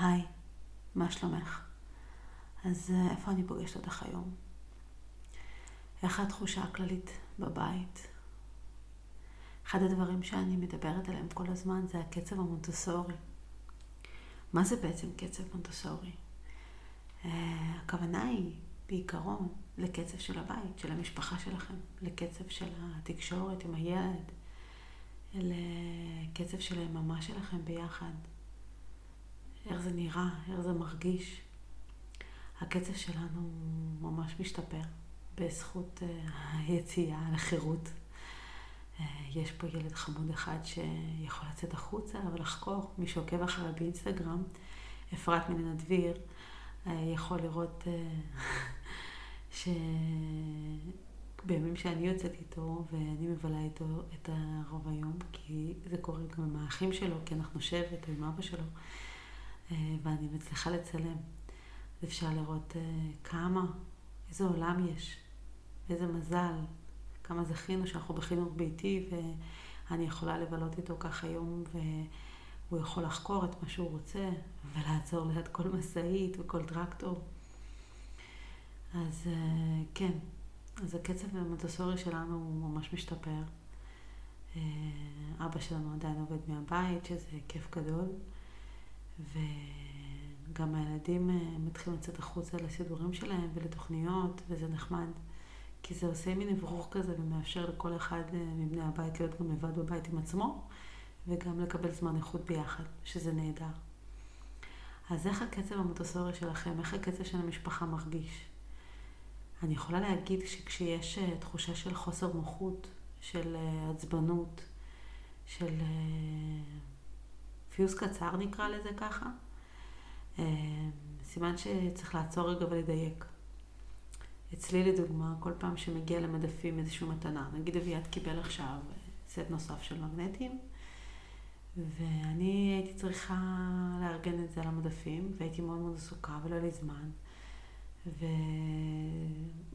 היי, מה שלומך? אז אה, איפה אני פוגשת אותך היום? איך התחושה הכללית בבית? אחד הדברים שאני מדברת עליהם כל הזמן זה הקצב המונטסורי. מה זה בעצם קצב מונטסורי? אה, הכוונה היא בעיקרון לקצב של הבית, של המשפחה שלכם, לקצב של התקשורת עם הילד, לקצב של היממה שלכם ביחד. איך זה נראה, איך זה מרגיש. הקצב שלנו ממש משתפר בזכות אה, היציאה לחירות. אה, יש פה ילד חמוד אחד שיכול לצאת החוצה ולחקור. מי שעוקב אחריי באינסטגרם, אפרת מלנה דביר, אה, יכול לראות שבימים שאני יוצאת איתו ואני מבלה איתו את הרוב היום, כי זה קורה גם עם האחים שלו, כי אנחנו שבט, או עם אבא שלו, ואני מצליחה לצלם. אפשר לראות אה, כמה, איזה עולם יש, איזה מזל, כמה זכינו שאנחנו בחינוך ביתי ואני יכולה לבלות איתו ככה יום והוא יכול לחקור את מה שהוא רוצה ולעצור ליד כל משאית וכל טרקטור. אז אה, כן, אז הקצב המטוסורי שלנו הוא ממש משתפר. אבא שלנו עדיין עובד מהבית, שזה כיף גדול. וגם הילדים אה, מתחילים לצאת החוצה לסידורים שלהם ולתוכניות, וזה נחמד. כי זה עושה מין אוורור כזה ומאפשר לכל אחד אה, מבני הבית להיות גם לבד בבית עם עצמו, וגם לקבל זמן איכות ביחד, שזה נהדר. אז איך הקצב המוטוסורי שלכם, איך הקצב של המשפחה מרגיש? אני יכולה להגיד שכשיש אה, תחושה של חוסר נוחות, של עצבנות, של פיוס קצר נקרא לזה ככה. אה, סימן שצריך לעצור רגע ולדייק. אצלי לדוגמה, כל פעם שמגיע למדפים איזושהי מתנה, נגיד אביעד קיבל עכשיו סט נוסף של מגנטים, ואני הייתי צריכה לארגן את זה על המדפים, והייתי מאוד מאוד עסוקה ולא היה לי זמן.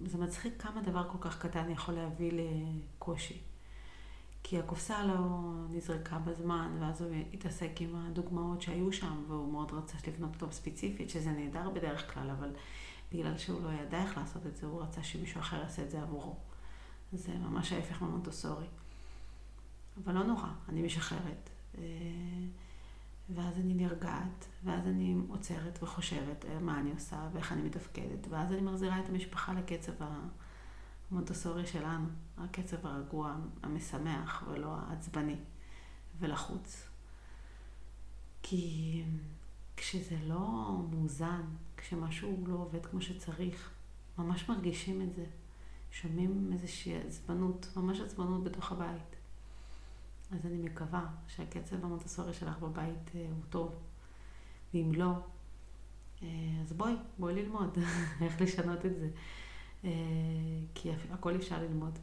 וזה מצחיק כמה דבר כל כך קטן יכול להביא לקושי. כי הקופסה לא נזרקה בזמן, ואז הוא התעסק עם הדוגמאות שהיו שם, והוא מאוד רצה לבנות אותם ספציפית, שזה נהדר בדרך כלל, אבל בגלל שהוא לא ידע איך לעשות את זה, הוא רצה שמישהו אחר יעשה את זה עבורו. זה ממש ההפך ממונטוסורי. אבל לא נורא, אני משחררת. אה, ואז אני נרגעת, ואז אני עוצרת וחושבת מה אני עושה ואיך אני מתפקדת, ואז אני מחזירה את המשפחה לקצב ה... המונטסורי שלנו, הקצב הרגוע, המשמח ולא העצבני ולחוץ. כי כשזה לא מאוזן, כשמשהו לא עובד כמו שצריך, ממש מרגישים את זה. שומעים איזושהי עצבנות, ממש עצבנות בתוך הבית. אז אני מקווה שהקצב המונטסורי שלך בבית אה, הוא טוב. ואם לא, אה, אז בואי, בואי ללמוד איך לשנות את זה. אה, כי הכל אפשר ללמוד.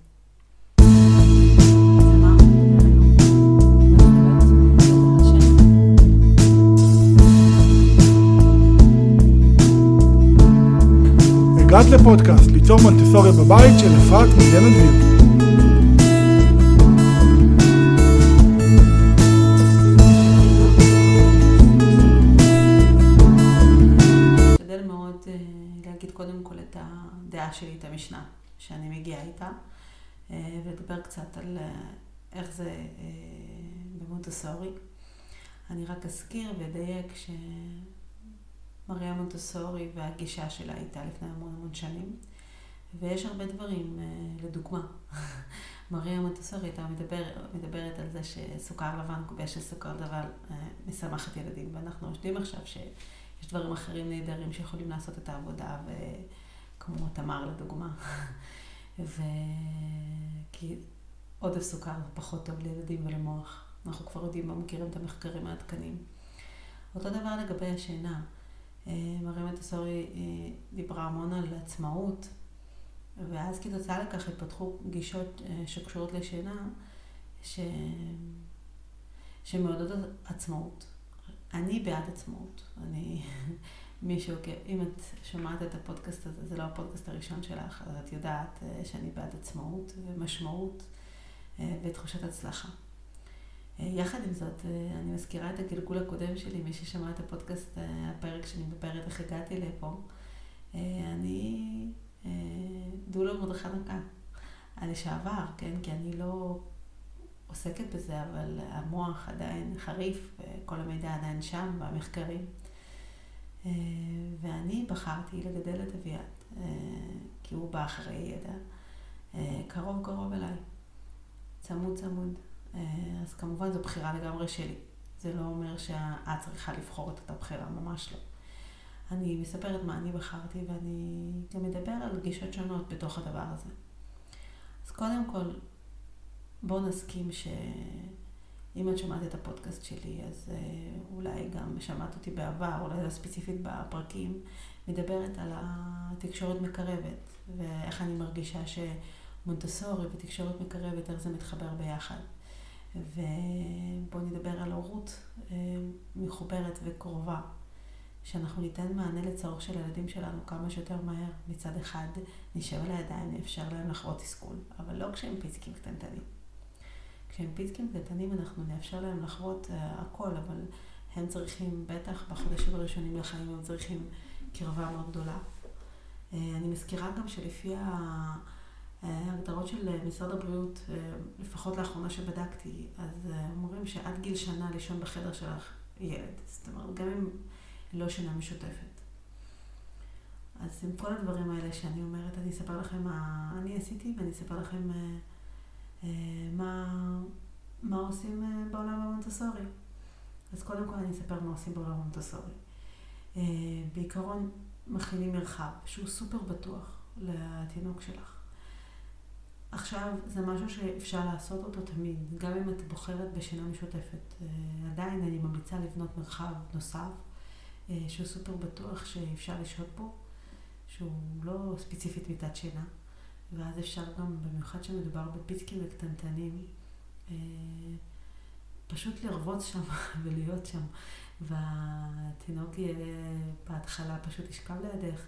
הגעת לפודקאסט ליצור מונטסוריה בבית של אפרת מגן דביר. המשנה שאני מגיעה איתה, אה, ולדבר קצת על אה, איך זה אה, במונטסורי. אני רק אזכיר ואדייק שמריה מונטסורי והגישה שלה הייתה לפני המון המון שנים, ויש הרבה דברים, לדוגמה, מריה מונטסורי הייתה מדבר, מדברת על זה שסוכר לבן, של סוכר לבן משמחת ילדים, ואנחנו יודעים עכשיו שיש דברים אחרים נהדרים שיכולים לעשות את העבודה, ו... כמו תמר לדוגמה. וכי עודף סוכר פחות טוב לילדים ולמוח. אנחנו כבר יודעים ומכירים את המחקרים העדכניים. אותו דבר לגבי השינה. אה, מרימת הסורי אה, דיברה המון על עצמאות, ואז כתוצאה לכך התפתחו גישות אה, שקשורות לשינה, ש... שמעודדות עצמאות. אני בעד עצמאות. אני מי שעוקב, אם את שומעת את הפודקאסט הזה, זה לא הפודקאסט הראשון שלך, אז את יודעת אה, שאני בעד עצמאות ומשמעות אה, ותחושת הצלחה. יחד עם זאת, אני מזכירה את הגלגול הקודם שלי, מי ששמע את הפודקאסט, הפרק שאני מדברת איך הגעתי לפה. אני דולה מרדכי נקה, לשעבר, כן? כי אני לא עוסקת בזה, אבל המוח עדיין חריף, כל המידע עדיין שם, במחקרים. ואני בחרתי לגדל את אביעד, כי הוא בא אחרי ידע, קרוב קרוב אליי, צמוד צמוד. אז כמובן זו בחירה לגמרי שלי. זה לא אומר שאת צריכה לבחור את אותה בחירה, ממש לא. אני מספרת מה אני בחרתי, ואני גם מדבר על גישות שונות בתוך הדבר הזה. אז קודם כל, בואו נסכים שאם את שומעת את הפודקאסט שלי, אז אה, אולי גם שמעת אותי בעבר, אולי ספציפית בפרקים, מדברת על התקשורת מקרבת, ואיך אני מרגישה שמונטסורי ותקשורת מקרבת, איך זה מתחבר ביחד. ובואו נדבר על הורות אה, מחוברת וקרובה. שאנחנו ניתן מענה לצורך של הילדים שלנו כמה שיותר מהר. מצד אחד, נשב על הידיים, נאפשר להם לחוות תסכול, אבל לא כשהם פיצקים קטנטנים. כשהם פיצקים קטנטנים, אנחנו נאפשר להם לחוות uh, הכל, אבל הם צריכים, בטח בחודשים הראשונים לחיים, הם צריכים קרבה מאוד גדולה. Uh, אני מזכירה גם שלפי ההגדרות של משרד הבריאות, uh, לפחות לאחרונה שבדקתי, אז אומרים שעד גיל שנה לישון בחדר שלך ילד. זאת אומרת, גם אם... לא שינה משותפת. אז עם כל הדברים האלה שאני אומרת, אני אספר לכם מה אני עשיתי ואני אספר לכם אה, אה, מה, מה עושים אה, בעולם המונטסורי. אז קודם כל אני אספר מה עושים בעולם המונטסורי. אה, בעיקרון מכינים מרחב שהוא סופר בטוח לתינוק שלך. עכשיו, זה משהו שאפשר לעשות אותו תמיד, גם אם את בוחרת בשינה משותפת. אה, עדיין אני ממליצה לבנות מרחב נוסף. אה, שהוא סופר בטוח שאפשר לשהות בו, שהוא לא ספציפית מיטת שינה, ואז אפשר גם, במיוחד שמדובר בפיצקים וקטנטנים, אה, פשוט לרבות שם ולהיות שם. והתינוק יהיה בהתחלה פשוט ישכב לידך,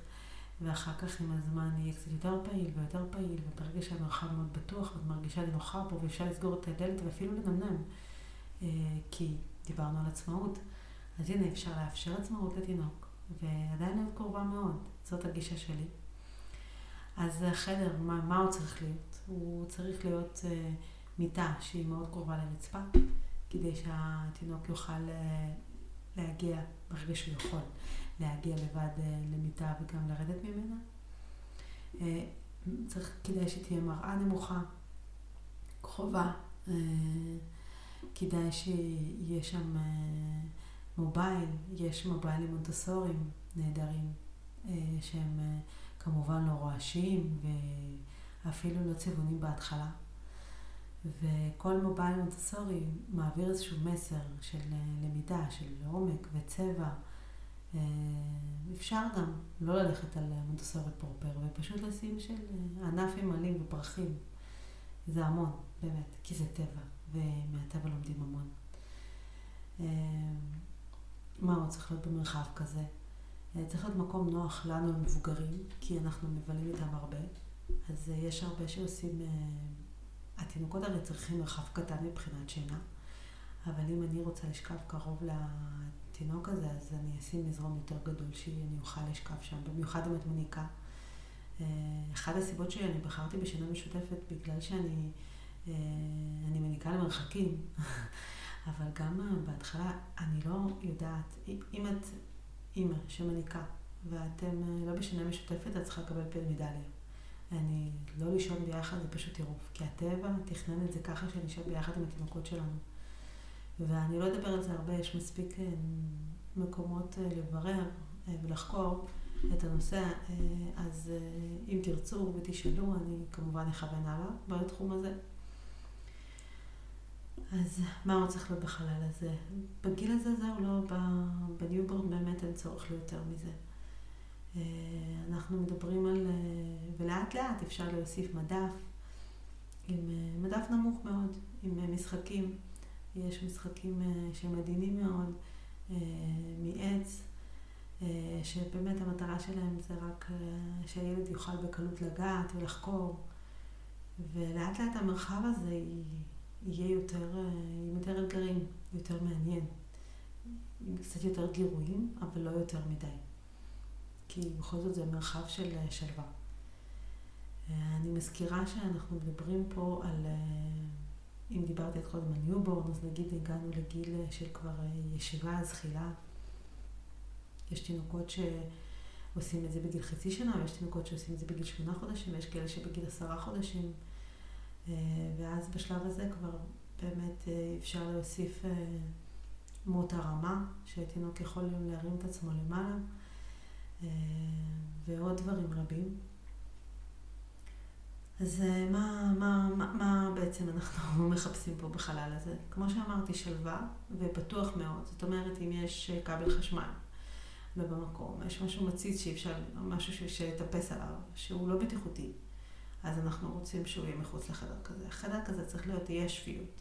ואחר כך עם הזמן יהיה קצת יותר פעיל ויותר פעיל, וברגע שהמרחב מאוד בטוח ואת מרגישה נוחה פה ואפשר לסגור את הדלת ואפילו לנמנם, אה, כי דיברנו על עצמאות. אז הנה, אפשר לאפשר עצמאות לתינוק, ועדיין להיות קרובה מאוד. זאת הגישה שלי. אז החדר, מה, מה הוא צריך להיות? הוא צריך להיות uh, מיטה שהיא מאוד קרובה לרצפה, כדי שהתינוק יוכל uh, להגיע, ברגע שהוא יכול, להגיע לבד uh, למיטה וגם לרדת ממנה. Uh, צריך, כדאי שתהיה מראה נמוכה, קרובה, uh, כדאי שיהיה שם... Uh, מובייל, יש מוביילים מונטסוריים נהדרים, אה, שהם אה, כמובן לא רועשים ואפילו לא צבעונים בהתחלה. וכל מובייל מונטסורי מעביר איזשהו מסר של אה, למידה, של עומק וצבע. אפשר גם לא ללכת על מונטסורי פרופר, ופשוט לשים של ענף עם עלים ופרחים. זה המון, באמת, כי זה טבע, ומהטבע לומדים המון. מה עוד צריך להיות במרחב כזה? אה, צריך להיות מקום נוח לנו המבוגרים, כי אנחנו מבלים איתם הרבה. אז אה, יש הרבה שעושים, אה, התינוקות הרי צריכים מרחב קטן מבחינת שינה, אבל אם אני רוצה לשכב קרוב לתינוק הזה, אז אני אשים מזרום יותר גדול שאני אוכל לשכב שם, במיוחד אם את מניקה. אחת הסיבות שאני בחרתי בשינה משותפת, בגלל שאני אני מניקה למרחקים. אבל גם בהתחלה, אני לא יודעת, אם את אימא שמניקה ואתם אה, לא בשינה משותפת, את צריכה לקבל מדליה. אני, לא לישון ביחד זה פשוט טירוף, כי הטבע תכנן את זה ככה שנשב ביחד עם התינוקות שלנו. ואני לא אדבר על זה הרבה, יש מספיק אה, מקומות לברר ולחקור את הנושא, אז אם תרצו ותשאלו, אני כמובן אכוון הלאה בתחום הזה. אז מה עוד צריך להיות בחלל הזה? בגיל הזה זהו, לא, בניובורד באמת אין צורך ליותר מזה. אה, אנחנו מדברים על, אה, ולאט לאט אפשר להוסיף מדף עם אה, מדף נמוך מאוד, עם משחקים. יש משחקים שמדהימים מאוד, מעץ, שבאמת המטרה שלהם זה רק שהילד יוכל בקלות לגעת ולחקור. ולאט לאט המרחב הזה יהיה יותר, עם יותר אתגרים, יותר מעניין. עם קצת יותר גירויים, אבל לא יותר מדי. כי בכל זאת זה מרחב של שלווה. אני מזכירה שאנחנו מדברים פה על, אם דיברתי עד קודם על newborn, אז נגיד הגענו לגיל של כבר ישיבה, זחילה. יש תינוקות שעושים את זה בגיל חצי שנה, ויש תינוקות שעושים את זה בגיל שמונה חודשים, ויש כאלה שבגיל עשרה חודשים. ואז בשלב הזה כבר באמת אפשר להוסיף מוט הרמה, שתינוק יכול להרים את עצמו למעלה, ועוד דברים רבים. אז אה, מה, מה, מה, מה בעצם אנחנו מחפשים פה בחלל הזה? כמו שאמרתי, שלווה ובטוח מאוד. זאת אומרת, אם יש אה, כבל חשמל ובמקום, יש משהו מציץ שאי אפשר, משהו שיטפס עליו, שהוא לא בטיחותי, אז אנחנו רוצים שהוא יהיה מחוץ לחדר כזה. חדר כזה צריך להיות, תהיה שפיות.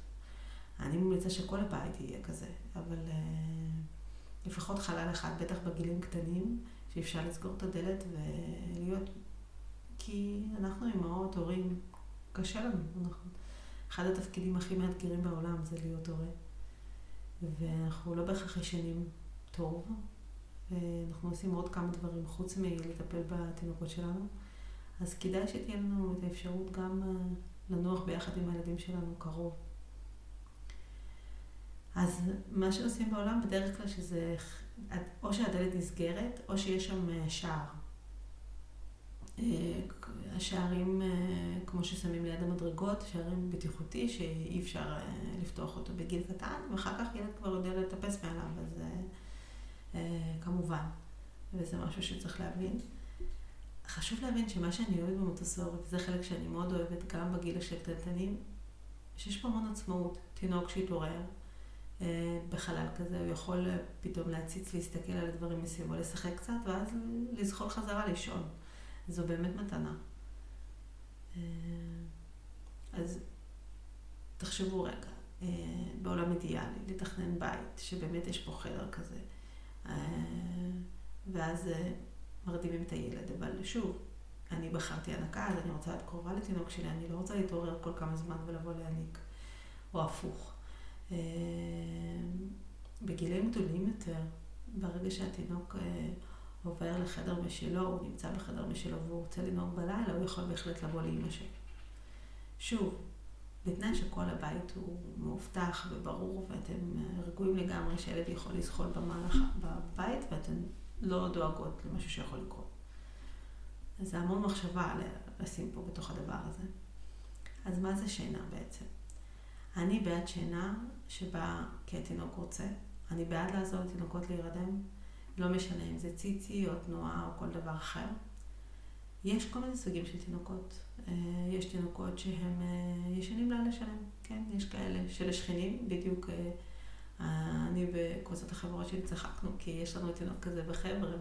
אני ממליצה שכל הבית יהיה כזה, אבל uh, לפחות חלל אחד, בטח בגילים קטנים, שאפשר לסגור את הדלת ולהיות כי אנחנו אימהות, הורים, קשה לנו. אנחנו, אחד התפקידים הכי מאתגרים בעולם זה להיות הורה. ואנחנו לא בהכרח ישנים טוב, ואנחנו עושים עוד כמה דברים חוץ מלטפל בתינוקות שלנו. אז כדאי שתהיה לנו את האפשרות גם אה, לנוח ביחד עם הילדים שלנו קרוב. אז מה שעושים בעולם בדרך כלל שזה או שהדלת נסגרת או שיש שם אה, שער. אה, השערים, כמו ששמים ליד המדרגות, שערים בטיחותי שאי אפשר לפתוח אותו בגיל קטן, ואחר כך ילד כבר יודע לטפס מעליו, אז כמובן, וזה משהו שצריך להבין. חשוב להבין שמה שאני אוהבת במוטוסורי, וזה חלק שאני מאוד אוהבת גם בגיל קטנטנים, שיש פה המון עצמאות. תינוק שהתעורר בחלל כזה, הוא יכול פתאום להציץ, להסתכל על הדברים מסביבו, לשחק קצת, ואז לזחול חזרה לישון. זו באמת מתנה. אה, אז תחשבו רגע, אה, בעולם אידיאלי, לתכנן בית, שבאמת יש פה חדר כזה, אה, ואז מרדימים את הילד, אבל שוב, אני בחרתי הנקה, אז אני רוצה להיות קרובה לתינוק שלי, אני לא רוצה להתעורר כל כמה זמן ולבוא להעניק, או הפוך. בגילים גדולים יותר, ברגע שהתינוק עובר לחדר משלו, הוא נמצא בחדר משלו והוא רוצה לנהוג בלילה, הוא יכול בהחלט לבוא לאימא שלו. שוב, בתנאי שכל הבית הוא מאובטח וברור ואתם רגועים לגמרי שהילד יכול לזחול במהלך, בבית ואתן לא דואגות למשהו שיכול לקרות. אז זה המון מחשבה לשים פה בתוך הדבר הזה. אז מה זה שינה בעצם? אני בעד שינה שבה כי התינוק רוצה, אני בעד לעזור לתינוקות להירדם, לא משנה אם זה ציצי או תנועה או כל דבר אחר. יש כל מיני סוגים של תינוקות. אה, יש תינוקות שהם אה, ישנים לילה שלם, כן? יש כאלה של השכנים, בדיוק אה, אני וקבוצת החברות שלי צחקנו, כי יש לנו תינוק כזה בחבר'ה,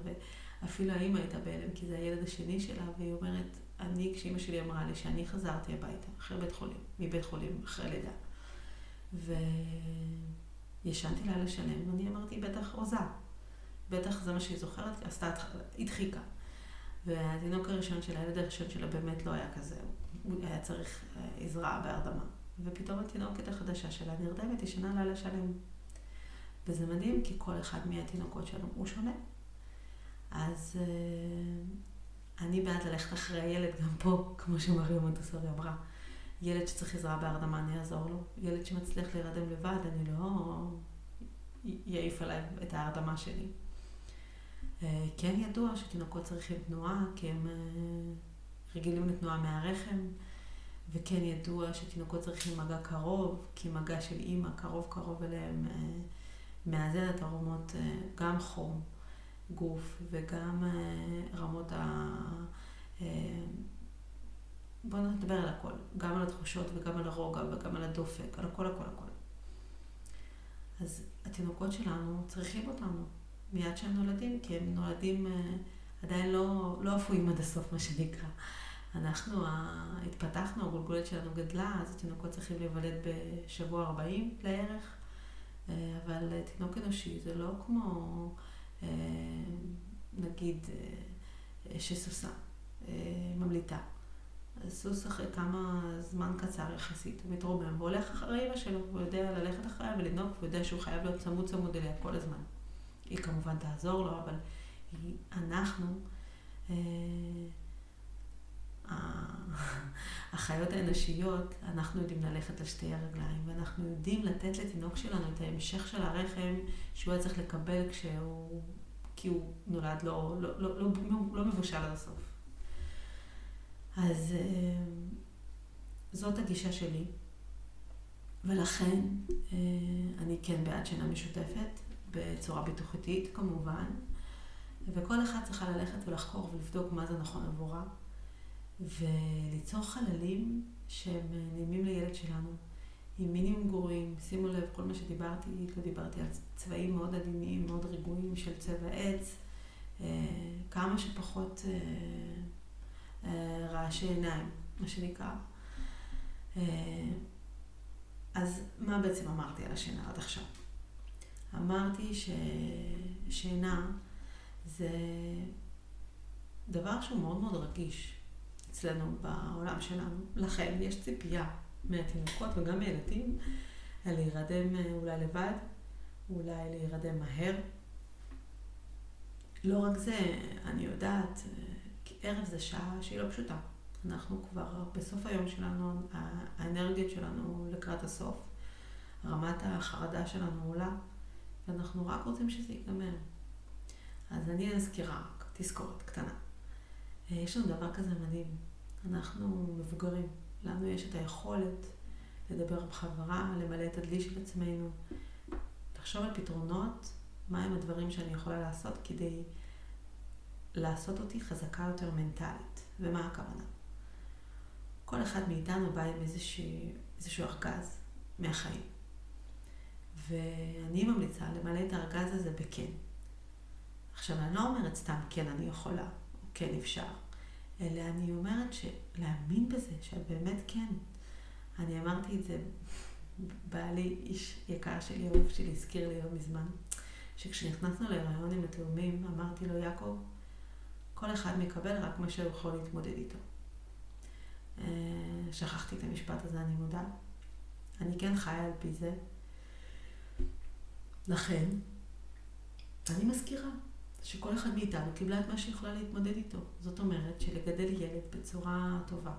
ואפילו האימא הייתה בהלם, כי זה הילד השני שלה, והיא אומרת, אני, כשאימא שלי אמרה לי שאני חזרתי הביתה, אחרי בית חולים, מבית חולים, אחרי לידה, וישנתי לילה שלם, ואני אמרתי, בטח עוזה. בטח זה מה שהיא זוכרת, עשתה, הדחיקה. והתינוק הראשון של הילד הראשון שלה באמת לא היה כזה, הוא היה צריך אה, עזרה בהרדמה. ופתאום התינוקת החדשה שלה נרדמת, ישנה לילה שלם. וזה מדהים, כי כל אחד מהתינוקות שלנו הוא שונה. אז uh, אני בעד ללכת אחרי הילד גם פה, כמו שמריה מונטסורי אמרה. ילד שצריך עזרה בהרדמה, אני אעזור לו. ילד שמצליח להירדם לבד, אני לא יעיף עליי את ההרדמה שלי. אה, כן ידוע שתינוקות צריכים תנועה, כי הם אה, רגילים לתנועה מהרחם, וכן ידוע שתינוקות צריכים מגע קרוב, כי מגע של אימא קרוב קרוב אליהם מאזן את הרמות, גם חום גוף וגם רמות ה... בואו נדבר על הכל, גם על התחושות וגם על הרוגע וגם על הדופק, על הכל הכל הכל. אז התינוקות שלנו צריכים אותנו. מיד כשהם נולדים, כי הם נולדים אה, עדיין לא, לא אפויים עד הסוף, מה שנקרא. אנחנו התפתחנו, הגולגולת שלנו גדלה, אז התינוקות צריכים להיוולד בשבוע 40 לערך, אה, אבל תינוק אנושי זה לא כמו, אה, נגיד, שסוסה ממליטה. אז סוס אחרי כמה זמן קצר יחסית, הוא מתרומם והולך אחרי אמא שלו, הוא יודע ללכת אחריה ולנהוג, הוא יודע שהוא חייב להיות צמוד צמוד אליה כל הזמן. היא כמובן תעזור לו, אבל היא, אנחנו, אה, החיות האנושיות, אנחנו יודעים ללכת על שתי הרגליים, ואנחנו יודעים לתת לתינוק שלנו את ההמשך של הרחם שהוא היה צריך לקבל כשהוא, כי הוא נולד לא, לא, לא, לא, לא מבושל עד הסוף. אז אה, זאת הגישה שלי, ולכן אה, אני כן בעד שינה משותפת, בצורה בטוחתית כמובן, וכל אחד צריכה ללכת ולחקור ולבדוק מה זה נכון עבורה. וליצור חללים שהם נעימים לילד שלנו, עם מינימום גורים. שימו לב, כל מה שדיברתי, לא דיברתי על צבעים מאוד עדינים, מאוד רגועים של צבע עץ, אה, כמה שפחות אה, אה, רעשי עיניים, מה שנקרא. אז מה בעצם אמרתי על השינה עד עכשיו? אמרתי ששינה זה דבר שהוא מאוד מאוד רגיש. אצלנו בעולם שלנו. לכן יש ציפייה מהתינוקות וגם מילדים להירדם אה, אולי לבד, אולי להירדם מהר. לא רק זה, אני יודעת, אה, כי ערב זה שעה שהיא לא פשוטה. אנחנו כבר בסוף היום שלנו, האנרגיות שלנו לקראת הסוף, רמת החרדה שלנו עולה, ואנחנו רק רוצים שזה ייגמר. אז אני אזכירה, תזכורת קטנה. יש לנו דבר כזה מדהים. אנחנו מבוגרים. לנו יש את היכולת לדבר בחברה, למלא את הדלי של עצמנו, לחשוב על פתרונות, מהם הדברים שאני יכולה לעשות כדי לעשות אותי חזקה יותר מנטלית. ומה הכוונה? כל אחד מאיתנו בא עם איזשהו, איזשהו ארגז מהחיים. ואני ממליצה למלא את הארגז הזה בכן. עכשיו, אני לא אומרת סתם כן אני יכולה, או כן אפשר. אלא אני אומרת שלהאמין בזה, שאת באמת כן. אני אמרתי את זה, בעלי, איש יקר שלי, אהוב שלי, הזכיר לי לא מזמן, שכשנכנסנו להיריון עם התאומים, אמרתי לו, יעקב, כל אחד מקבל רק מה שהוא יכול להתמודד איתו. אה, שכחתי את המשפט הזה, אני מודה. אני כן חיה על פי זה. לכן, אני מזכירה, שכל אחד מאיתנו קיבלה את מה שהיא יכולה להתמודד איתו. זאת אומרת שלגדל ילד בצורה טובה,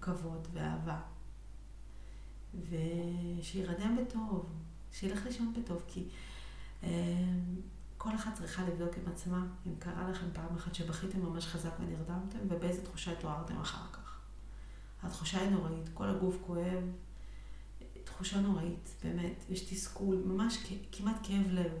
כבוד ואהבה, ושירדם בטוב, שילך לישון בטוב, כי אה, כל אחת צריכה לבדוק עם עצמה אם קרה לכם פעם אחת שבכיתם ממש חזק ונרדמתם, ובאיזה תחושה התעוררתם אחר כך. התחושה היא נוראית, כל הגוף כואב, תחושה נוראית, באמת, יש תסכול, ממש כמעט כאב לב.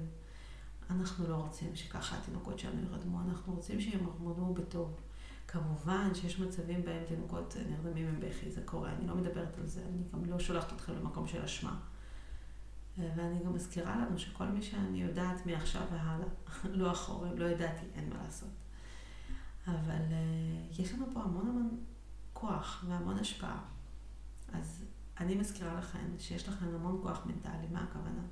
אנחנו לא רוצים שככה התינוקות שלנו ירדמו, אנחנו רוצים שהם ירדמו בטוב. כמובן שיש מצבים בהם תינוקות נרדמים עם בכי, זה קורה, אני לא מדברת על זה, אני גם לא שולחת אתכם למקום של אשמה. ואני גם מזכירה לנו שכל מי שאני יודעת מעכשיו והלאה, לא אחורה, לא ידעתי, אין מה לעשות. אבל uh, יש לנו פה המון המון כוח והמון השפעה. אז אני מזכירה לכם שיש לכם המון כוח מנטלי, מה הכוונה?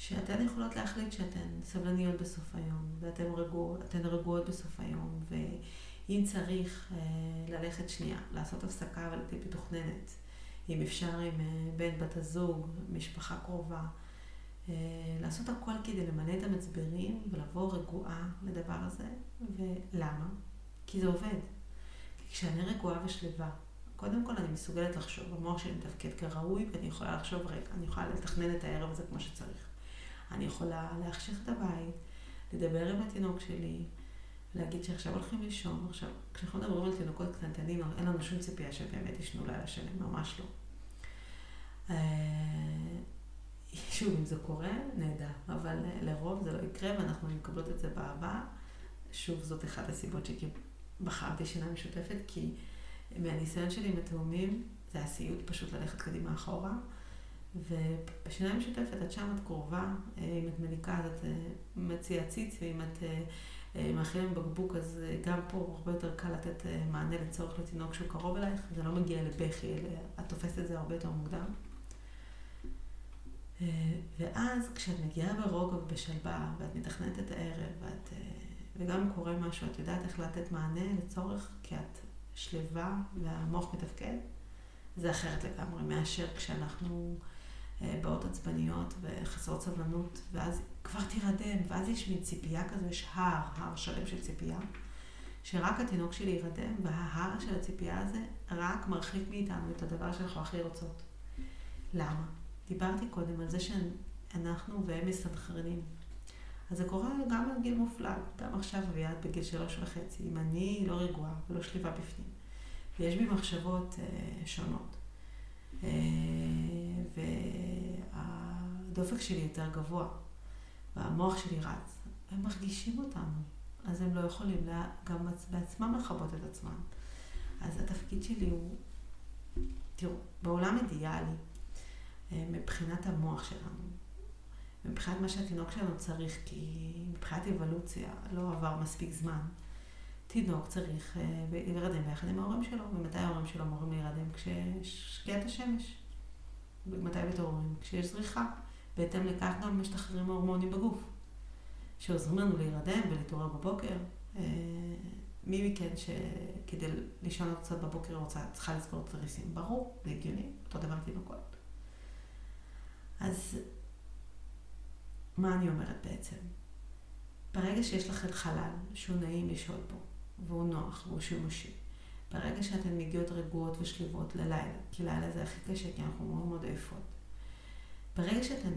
שאתן יכולות להחליט שאתן סבלניות בסוף היום, ואתן רגוע, רגועות בסוף היום, ואם צריך אה, ללכת שנייה, לעשות הפסקה אבל תהיה מתוכננת, אם אפשר עם אה, בן, בת הזוג, משפחה קרובה, אה, לעשות הכל כדי למלא את המצברים ולבוא רגועה לדבר הזה, ולמה? כי זה עובד. כי כשאני רגועה ושלווה, קודם כל אני מסוגלת לחשוב, המוח שלי מתפקד כראוי, ואני יכולה לחשוב, רגע, אני יכולה לתכנן את הערב הזה כמו שצריך. אני יכולה להחשיך את הבית, לדבר עם התינוק שלי, להגיד שעכשיו הולכים לישון. עכשיו, כשאנחנו מדברים על תינוקות קטנטנים, אין לנו שום ציפייה שהם באמת ישנו לילה שלם, ממש לא. אה, שוב, אם זה קורה, נהדר, אבל אה, לרוב זה לא יקרה ואנחנו מקבלות את זה באהבה. שוב, זאת אחת הסיבות שבחרתי שינה משותפת, כי מהניסיון שלי עם התאומים, זה הסיוט פשוט ללכת קדימה אחורה. ובשיניים משותפת, את שם, את קרובה, אה, אם את מניקה אז את אה, מציעה ציץ, ואם את אה, מאכילה עם בקבוק, אז גם פה הרבה יותר קל לתת מענה לצורך לתינוק שהוא קרוב אלייך, זה לא מגיע לבכי, את תופסת את זה הרבה יותר מוקדם. ואז כשאת מגיעה ברוגע ובשלווה, ואת מתכננת את הערב, ואת, וגם קורה משהו, את יודעת איך לתת מענה לצורך, כי את שלווה והמוח מתפקד, זה אחרת לגמרי מאשר כשאנחנו באות עצבניות וחסרות סבלנות, ואז כבר תירדם, ואז יש מין ציפייה כזו, יש הר, הר שלם של ציפייה, שרק התינוק שלי יירדם, וההר של הציפייה הזה רק מרחיק מאיתנו את הדבר שאנחנו הכי רוצות. למה? דיברתי קודם על זה שאנחנו והם מסנכרנים. אז זה קורה גם על גיל מופלג, גם עכשיו אביעד בגיל שלוש וחצי, אם אני לא רגועה ולא שליבה בפנים, ויש בי מחשבות אה, שונות, אה, והדופק שלי יותר גבוה, והמוח שלי רץ, הם מרגישים אותנו, אז הם לא יכולים לה, גם בעצמם לכבות את עצמם. אז התפקיד שלי הוא, תראו, בעולם אידיאלי, אה, מבחינת המוח שלנו, מבחינת מה שהתינוק שלנו צריך, כי מבחינת אבולוציה לא עבר מספיק זמן. תינוק צריך אה, להירדם ביחד עם ההורים שלו, ומתי ההורים שלו אמורים להירדם? כששקיעת השמש. ומתי מתעוררים? כשיש זריחה. בהתאם לכך גם משתחררים ההורמונים בגוף, שעוזרים לנו להירדם ולהתעורר בבוקר. אה, מי מכן שכדי לישון קצת בבוקר רוצה, צריכה לסגור את? ברור, זה הגיוני, אותו דבר תינוקות. אז מה אני אומרת בעצם? ברגע שיש לכם חלל שהוא נעים לשהות בו, והוא נוח והוא שימושי, ברגע שאתן מגיעות רגועות ושליבות ללילה, כי לילה זה הכי קשה, כי אנחנו מאוד מאוד עייפות, ברגע שאתן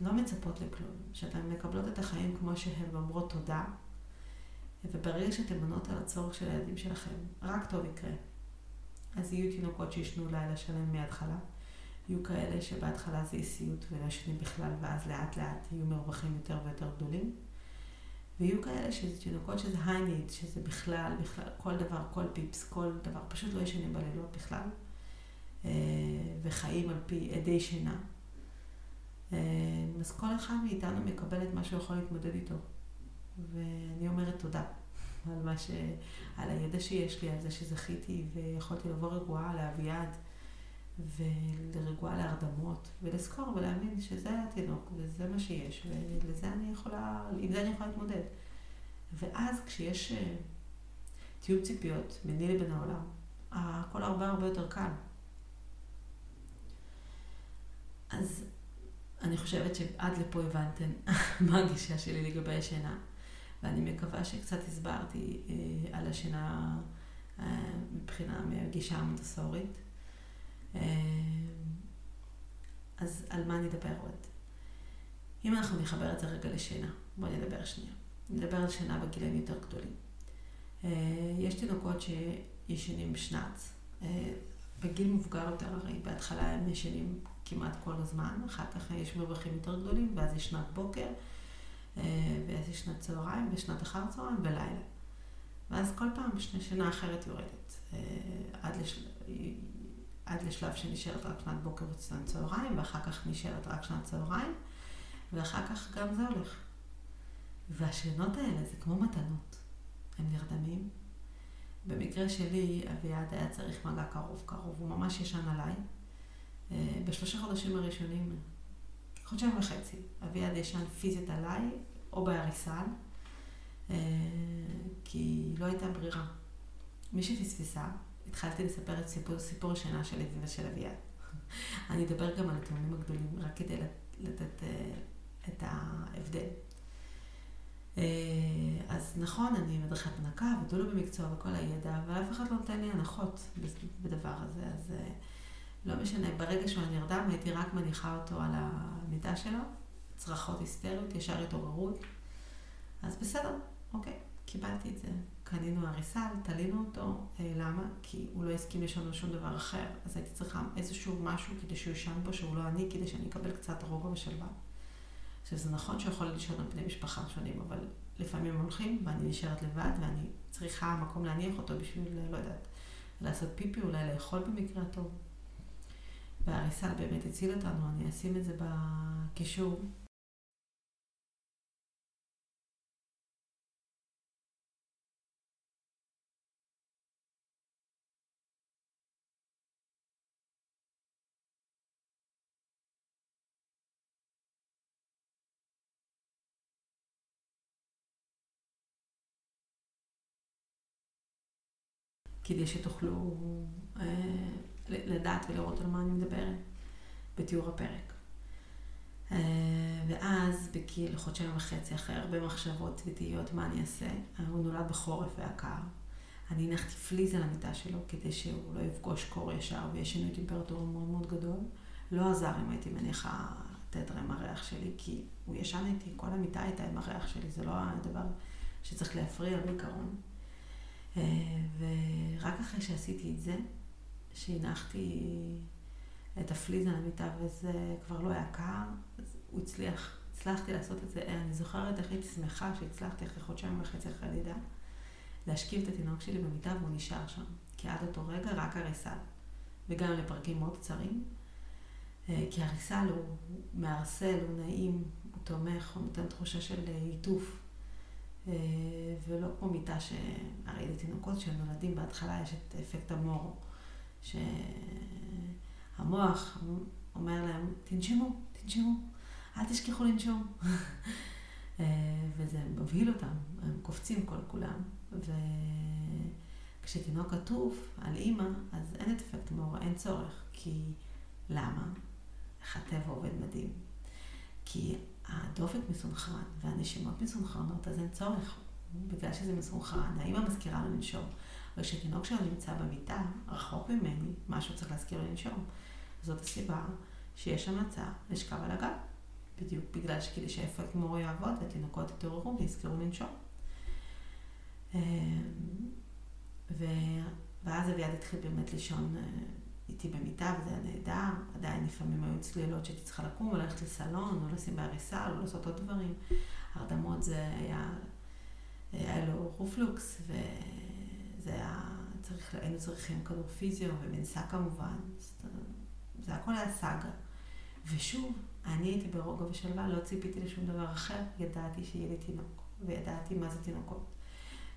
לא מצפות לכלום, שאתן מקבלות את החיים כמו שהם ואומרות תודה, וברגע שאתן מונות על הצורך של הילדים שלכם, רק טוב יקרה. אז יהיו תינוקות שישנו לילה שלם מההתחלה, יהיו כאלה שבהתחלה זה אי-סיוט ולא ישנים בכלל, ואז לאט לאט יהיו מרווחים יותר ויותר גדולים. ויהיו כאלה שזה תינוקות שזה היי שזה בכלל, בכלל, כל דבר, כל פיפס, כל דבר, פשוט לא ישנים בלילות בכלל, אה, וחיים על פי עדי שינה. אה, אז כל אחד מאיתנו מקבל את מה שהוא יכול להתמודד איתו. ואני אומרת תודה על מה ש... על הידע שיש לי, על זה שזכיתי ויכולתי לבוא רגועה לאביעד. ולרגועה להרדמות, ולזכור ולהאמין שזה התינוק, וזה מה שיש, ולזה אני יכולה, עם זה אני יכולה להתמודד. ואז כשיש אה, תיאום ציפיות ביני לבין העולם, הכל הרבה הרבה יותר קל. אז אני חושבת שעד לפה הבנתם מה הגישה שלי לגבי השינה, ואני מקווה שקצת הסברתי אה, על השינה אה, מבחינה מהגישה המונטסורית. אה, אז על מה נדבר עוד? אם אנחנו נחבר את זה רגע לשינה, בואו נדבר שנייה. נדבר על שינה בגילאים יותר גדולים. אה, יש תינוקות שישנים שנץ. אה, בגיל מבוגר יותר, הרי בהתחלה הם ישנים כמעט כל הזמן, אחר כך יש מרווחים יותר גדולים, ואז יש שנת בוקר, ואז יש שנת צהריים, ושנת אחר צהריים ולילה. ואז כל פעם שנה אחרת יורדת. עד לש... עד לשלב שנשארת רק שנת בוקר ושנת צהריים, ואחר כך נשארת רק שנת צהריים, ואחר כך גם זה הולך. והשינות האלה זה כמו מתנות. הם נרדמים. במקרה שלי, אביעד היה צריך מגע קרוב קרוב, הוא ממש ישן עליי. אה, בשלושה חודשים הראשונים, חודשיים וחצי, אביעד ישן פיזית עליי, או בהריסל, אה, כי לא הייתה ברירה. מי שפספסה, התחלתי לספר את סיפור, סיפור השינה שלי ושל אביעד. אני אדבר גם על התאומים הגדולים, רק כדי לתת uh, את ההבדל. Uh, אז נכון, אני מדריכת הנקה ודולו במקצוע וכל הידע, אבל אף אחד לא נותן לי הנחות בדבר הזה, אז uh, לא משנה, ברגע שהוא נרדם הייתי רק מניחה אותו על המיטה שלו, צרחות היסטריות, ישר התעוררות, אז בסדר, אוקיי, קיבלתי את זה. קנינו הריסה, תלינו אותו. אה, למה? כי הוא לא הסכים על שום דבר אחר. אז הייתי צריכה איזשהו משהו כדי שהוא ישן פה, שהוא לא אני, כדי שאני אקבל קצת רוגע ושלווה. עכשיו, זה נכון שהוא יכול לישון על פני משפחה שונים, אבל לפעמים הולכים ואני נשארת לבד ואני צריכה מקום להניח אותו בשביל, לא יודעת, לעשות פיפי, אולי לאכול במקרה הטוב. והריסה באמת הציל אותנו, אני אשים את זה בקישור. כדי שתוכלו אה, לדעת ולראות על מה אני מדברת בתיאור הפרק. אה, ואז בגיל חודשיים וחצי, אחרי הרבה מחשבות ותהיות מה אני אעשה, הוא נולד בחורף והיה קר. אני הנחתי פליז על המיטה שלו כדי שהוא לא יפגוש קור ישר ויש שינוי טמפרטורה מאוד מאוד גדול. לא עזר אם הייתי מניחה תדר עם הריח שלי, כי הוא ישן איתי, כל המיטה הייתה עם הריח שלי, זה לא הדבר שצריך להפריע בעיקרון. אה, ורק אחרי שעשיתי את זה, שהנחתי את הפליז על המיטה וזה כבר לא היה קר, אז הוא הצליח, הצלחתי לעשות את זה. אני זוכרת איך הייתי שמחה שהצלחתי אחרי חודשיים וחצי אחרי לידה, להשכיב את התינוק שלי במיטה והוא נשאר שם. כי עד אותו רגע רק הריסה, וגם לפרקים מאוד קצרים. אה, כי הריסה הוא מערסל, הוא נעים, הוא תומך, הוא נותן תחושה של עיטוף. אה, ולא כמו מיטה שהרי לתינוקות שנולדים בהתחלה יש את אפקט המור, שהמוח אומר להם, תנשמו, תנשמו, אל תשכחו לנשום. אה, וזה מבהיל אותם, הם קופצים כל כולם. וכשתינוק עטוף על אימא, אז אין את אפקט מור, אין צורך. כי למה? איך הטבע עובד מדהים. כי הדופק מסונכרן והנשימות מסונכרנות, אז אין צורך. בגלל שזה מסונכרן, האמא מזכירה לו לנשום. אבל כשתינוק שלו נמצא במיטה, רחוק ממני, משהו צריך להזכיר לו לנשום. זאת הסיבה שיש המלצה לשכב על הגב. בדיוק בגלל שכדי שאפקט מור יעבוד, התינוקות יתעוררו ויזכרו לנשום. ו... ואז אביעד התחיל באמת לישון אה, איתי במיטה, וזה היה נהדר. עדיין לפעמים היו צלילות שהייתי צריכה לקום, או ללכת לסלון, או לשים בעריסה, או לעשות עוד דברים. הרדמות זה היה, היה לו רופלוקס, וזה היה צריך, היינו צריכים כדור פיזיו ומנסה כמובן. זה הכל היה סאגה. ושוב, אני הייתי ברוגע ושלווה, לא ציפיתי לשום דבר אחר, ידעתי שיהיה לי תינוק, וידעתי מה זה תינוקות.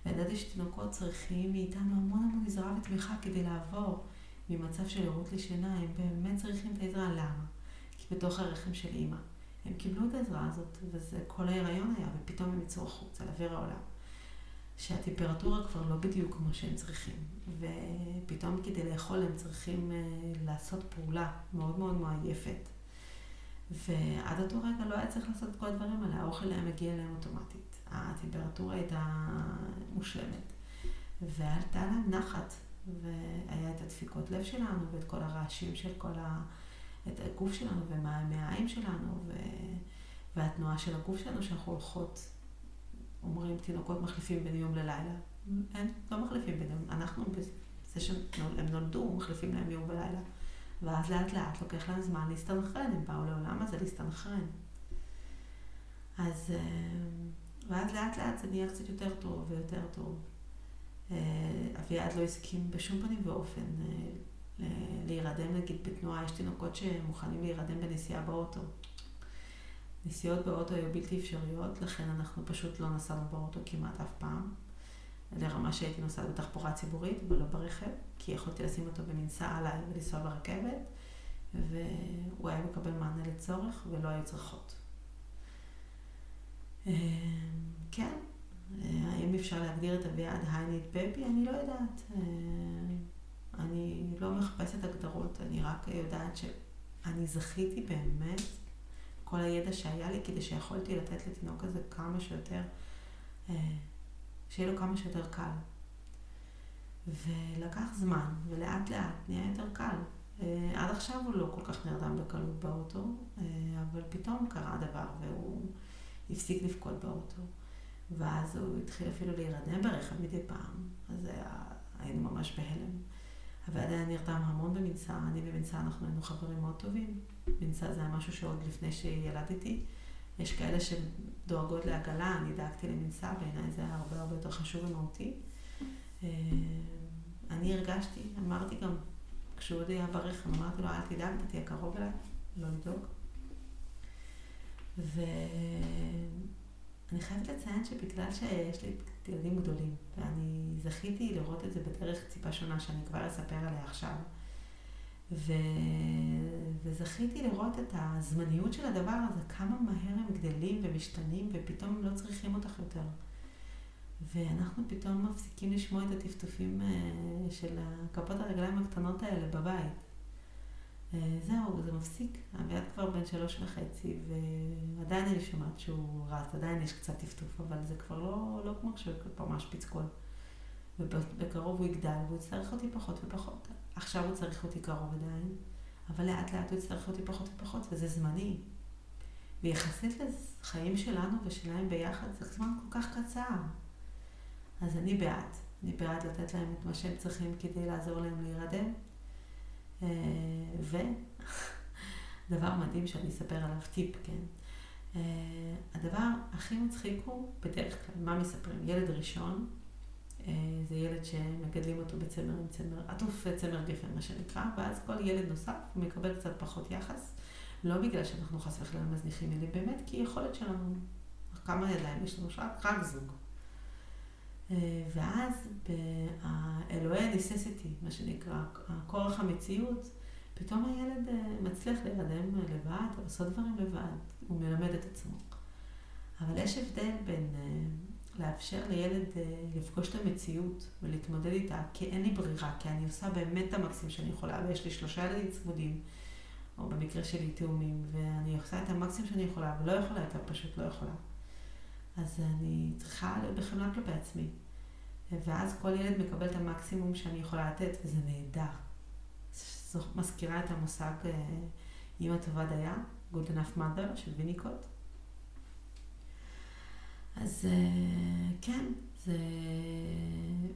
וידעתי שתינוקות צריכים מאיתנו המון המון עזרה ותמיכה כדי לעבור ממצב של ערות לשינה, הם באמת צריכים את העזרה. למה? כי בתוך הרחם של אימא. הם קיבלו את העזרה הזאת, וזה כל ההיריון היה, ופתאום הם יצאו החוצה לאוויר העולם. שהטמפרטורה כבר לא בדיוק כמו שהם צריכים. ופתאום כדי לאכול הם צריכים uh, לעשות פעולה מאוד מאוד מעייפת. ועד אותו רגע לא היה צריך לעשות את כל הדברים האלה, האוכל היה מגיע אליהם אוטומטית. הטמפרטורה הייתה מושלמת. ועלתה להם נחת, והיה את הדפיקות לב שלנו ואת כל הרעשים של כל ה... את הגוף שלנו ומהעיים שלנו ו... והתנועה של הגוף שלנו שאנחנו הולכות, אומרים תינוקות מחליפים בין יום ללילה. אין, לא מחליפים בין יום. אנחנו, בזה שהם נולדו, מחליפים להם יום ולילה. ואז לאט לאט לוקח להם זמן להסתנכרן, הם באו לעולם הזה להסתנכרן. אז, אה, ואז לאט לאט זה נהיה קצת יותר טוב ויותר טוב. אה, אביעד לא הסכים בשום פנים ואופן אה, להירדם, נגיד בתנועה, יש תינוקות שמוכנים להירדם בנסיעה באוטו. נסיעות באוטו היו בלתי אפשריות, לכן אנחנו פשוט לא נסענו באוטו כמעט אף פעם. לרמה שהייתי נוסעת בתחבורה ציבורית ולא ברכב, כי יכולתי לשים אותו במנסה עליי ולנסוע ברכבת, והוא היה מקבל מענה לצורך ולא היו צריכות. אה, כן, האם אפשר להגדיר את אביעד היינית בבי? אני לא יודעת. אה, אני לא מחפשת הגדרות, אני רק יודעת שאני זכיתי באמת כל הידע שהיה לי כדי שיכולתי לתת לתינוק הזה כמה שיותר, אה, שיהיה לו כמה שיותר קל. ולקח זמן, ולאט לאט נהיה יותר קל. עד עכשיו הוא לא כל כך נרדם בקלות באוטו, אבל פתאום קרה דבר והוא הפסיק לבכות באוטו. ואז הוא התחיל אפילו להירדם ברכב מדי פעם, אז היה, היינו ממש בהלם. הוועד היה נרדם המון במנסה, אני ומנסה אנחנו היינו חברים מאוד טובים. מנסה זה היה משהו שעוד לפני שילדתי. יש כאלה שדואגות לעגלה, אני דאגתי למנסה, בעיניי זה היה הרבה הרבה יותר חשוב ומהותי. אה, אני הרגשתי, אמרתי גם, כשהוא עוד היה ברכב, אמרתי לו, אל תדאג, אתה תהיה קרוב אליי, לא לדאוג. ו... אני חייבת לציין שבגלל שיש לי ילדים גדולים, ואני זכיתי לראות את זה בדרך ציפה שונה, שאני כבר אספר עליה עכשיו, ו... וזכיתי לראות את הזמניות של הדבר הזה, כמה מהר הם גדלים ומשתנים, ופתאום לא צריכים אותך יותר. ואנחנו פתאום מפסיקים לשמוע את הטפטופים אה, של כפות הרגליים הקטנות האלה בבית. אה, זהו, זה מפסיק. אביעד כבר בן שלוש וחצי, ועדיין אני שומעת שהוא רץ, עדיין יש קצת טפטוף, אבל זה כבר לא, לא כמו כשהוא ממש פצקול. ובקרוב הוא יגדל, והוא יצטרך אותי פחות ופחות. עכשיו הוא צריך אותי קרוב עדיין, אבל לאט לאט הוא יצטרך אותי פחות ופחות, וזה זמני. ויחסית לחיים שלנו ושלהם ביחד, זה זמן כל כך קצר. אז אני בעד. אני בעד לתת להם את מה שהם צריכים כדי לעזור להם להירדם. אה, ודבר מדהים שאני אספר עליו טיפ, כן? אה, הדבר הכי מצחיק הוא, בדרך כלל, מה מספרים? ילד ראשון, אה, זה ילד שמגדלים אותו בצמר עם צמר, עטוף צמר גפן, מה שנקרא, ואז כל ילד נוסף מקבל קצת פחות יחס, לא בגלל שאנחנו חס וחלילה מזניחים ילדים, באמת כי יכולת שלנו, כמה ידיים יש לנו, רק זוג. אה, ואז באלוהי הניססיטי, מה שנקרא, כורח המציאות, פתאום הילד אה, מצליח להירדם לבד, לעשות דברים לבד, הוא מלמד את עצמו. אבל יש הבדל בין אה, לאפשר לילד לפגוש את המציאות ולהתמודד איתה, כי אין לי ברירה, כי אני עושה באמת את המקסימום שאני יכולה, ויש לי שלושה ילדים צמודים, או במקרה שלי תאומים, ואני עושה את המקסימום שאני יכולה, ולא יכולה יותר, פשוט לא יכולה. אז אני צריכה להיות בחמלה כלפי עצמי. ואז כל ילד מקבל את המקסימום שאני יכולה לתת, וזה נהדר. זו מזכירה את המושג אימא אה, טובה דייה, Good enough mother של ויניקוט. אז אה, כן, זה...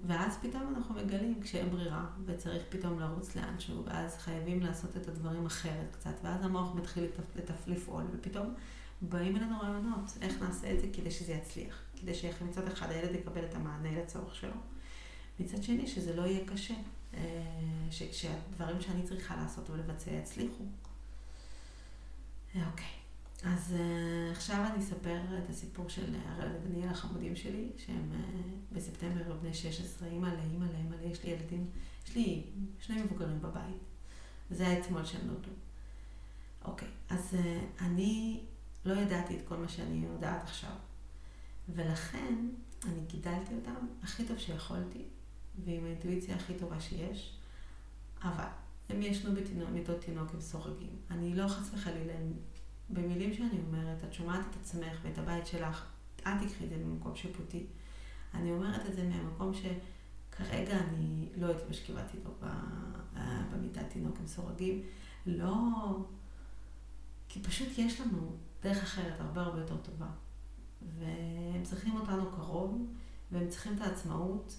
ואז פתאום אנחנו מגלים כשאין ברירה, וצריך פתאום לרוץ לאנשהו, ואז חייבים לעשות את הדברים אחרת קצת, ואז המוח מתחיל לפעול, ופתאום באים אלינו רעיונות, איך נעשה את זה כדי שזה יצליח. כדי שמצד אחד הילד יקבל את המענה לצורך שלו. מצד שני, שזה לא יהיה קשה, אה, שהדברים שאני צריכה לעשות ולבצע יצליחו. אוקיי, אז אה, עכשיו אני אספר את הסיפור של הראל ודניאל החמודים שלי, שהם אה, בספטמבר בני 16, אימא לאימא לאימא, יש לי ילדים, יש לי שני מבוגרים בבית. וזה היה אתמול שהם נולדו. אוקיי, אז אני לא ידעתי את כל מה שאני יודעת עכשיו. ולכן אני גידלתי אותם הכי טוב שיכולתי, ועם האינטואיציה הכי טובה שיש, אבל הם ישנו במיטות תינוק הם סורגים. אני לא חס וחלילה, במילים שאני אומרת, את שומעת את עצמך ואת הבית שלך, אל תקחי את זה ממקום שיפוטי. אני אומרת את זה מהמקום שכרגע אני לא הייתי משכיבה תינוק במיטת תינוק עם סורגים. לא... כי פשוט יש לנו דרך אחרת הרבה הרבה יותר טובה. והם צריכים אותנו קרוב, והם צריכים את העצמאות.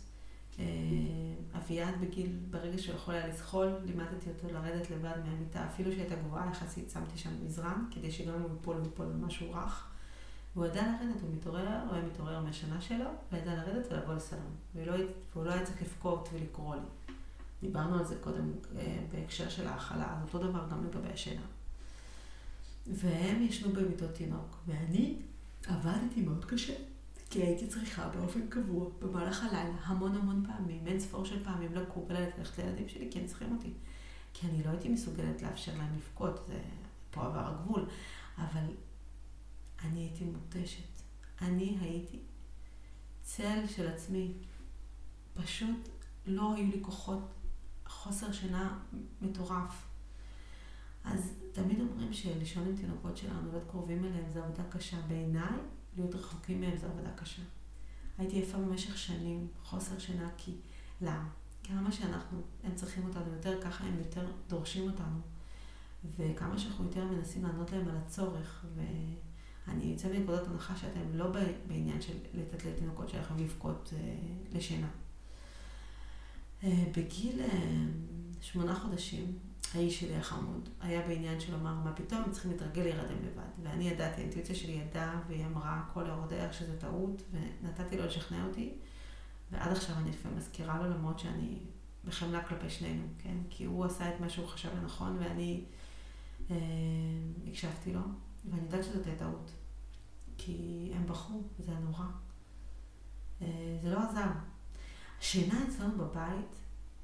אה, אביעד בגיל, ברגע שהוא יכול היה לזחול, לימדתי אותו לרדת לבד מהמיטה, אפילו שהייתה גבוהה יחסית, שמתי שם מזרן, כדי שגם אם הוא ייפול, הוא במשהו רך. והוא ידע לרדת, הוא מתעורר, הוא היה מתעורר מהשנה שלו, וידע לרדת ולבוא לסלון. ולא, והוא לא היה צריך לבכות ולקרוא לי. דיברנו על זה קודם אה, בהקשר של ההכלה, אז אותו דבר גם לגבי השינה. והם ישנו במיטות תינוק, ואני עבדתי מאוד קשה, כי הייתי צריכה באופן קבוע, במהלך הלילה, המון המון פעמים, אין ספור של פעמים לקום וללכת לילדים שלי, כי הם צריכים אותי. כי אני לא הייתי מסוגלת לאפשר להם לבכות, זה פה עבר הגבול, אבל אני הייתי מותשת. אני הייתי צל של עצמי. פשוט לא היו לי כוחות, חוסר שינה מטורף. אז תמיד אומרים שלישון עם תינוקות שלנו, להיות קרובים אליהם זה עבודה קשה. בעיניי, להיות רחוקים מהם זה עבודה קשה. הייתי יפה במשך שנים, חוסר שינה, כי למה? כמה שאנחנו, הם צריכים אותנו יותר, ככה הם יותר דורשים אותנו. וכמה שאנחנו יותר מנסים לענות להם על הצורך, ואני יוצא מנקודת הנחה שאתם לא בעניין של לתת לתינוקות שלכם לבכות אה, לשינה. אה, בגיל אה, שמונה חודשים, האיש שלי החמוד היה בעניין של לומר, מה פתאום, צריכים להתרגל להירדם לבד. ואני ידעתי, האינטואיציה שלי ידעה, והיא אמרה כל העוד שזה טעות, ונתתי לו לשכנע אותי, ועד עכשיו אני לפעמים מזכירה לו, למרות שאני בחמלה כלפי שנינו, כן? כי הוא עשה את מה שהוא חשב לנכון, ואני אה, הקשבתי לו, ואני יודעת שזאת הייתה טעות. כי הם בחרו, וזה היה נורא. אה, זה לא עזר. השינה אצלנו בבית,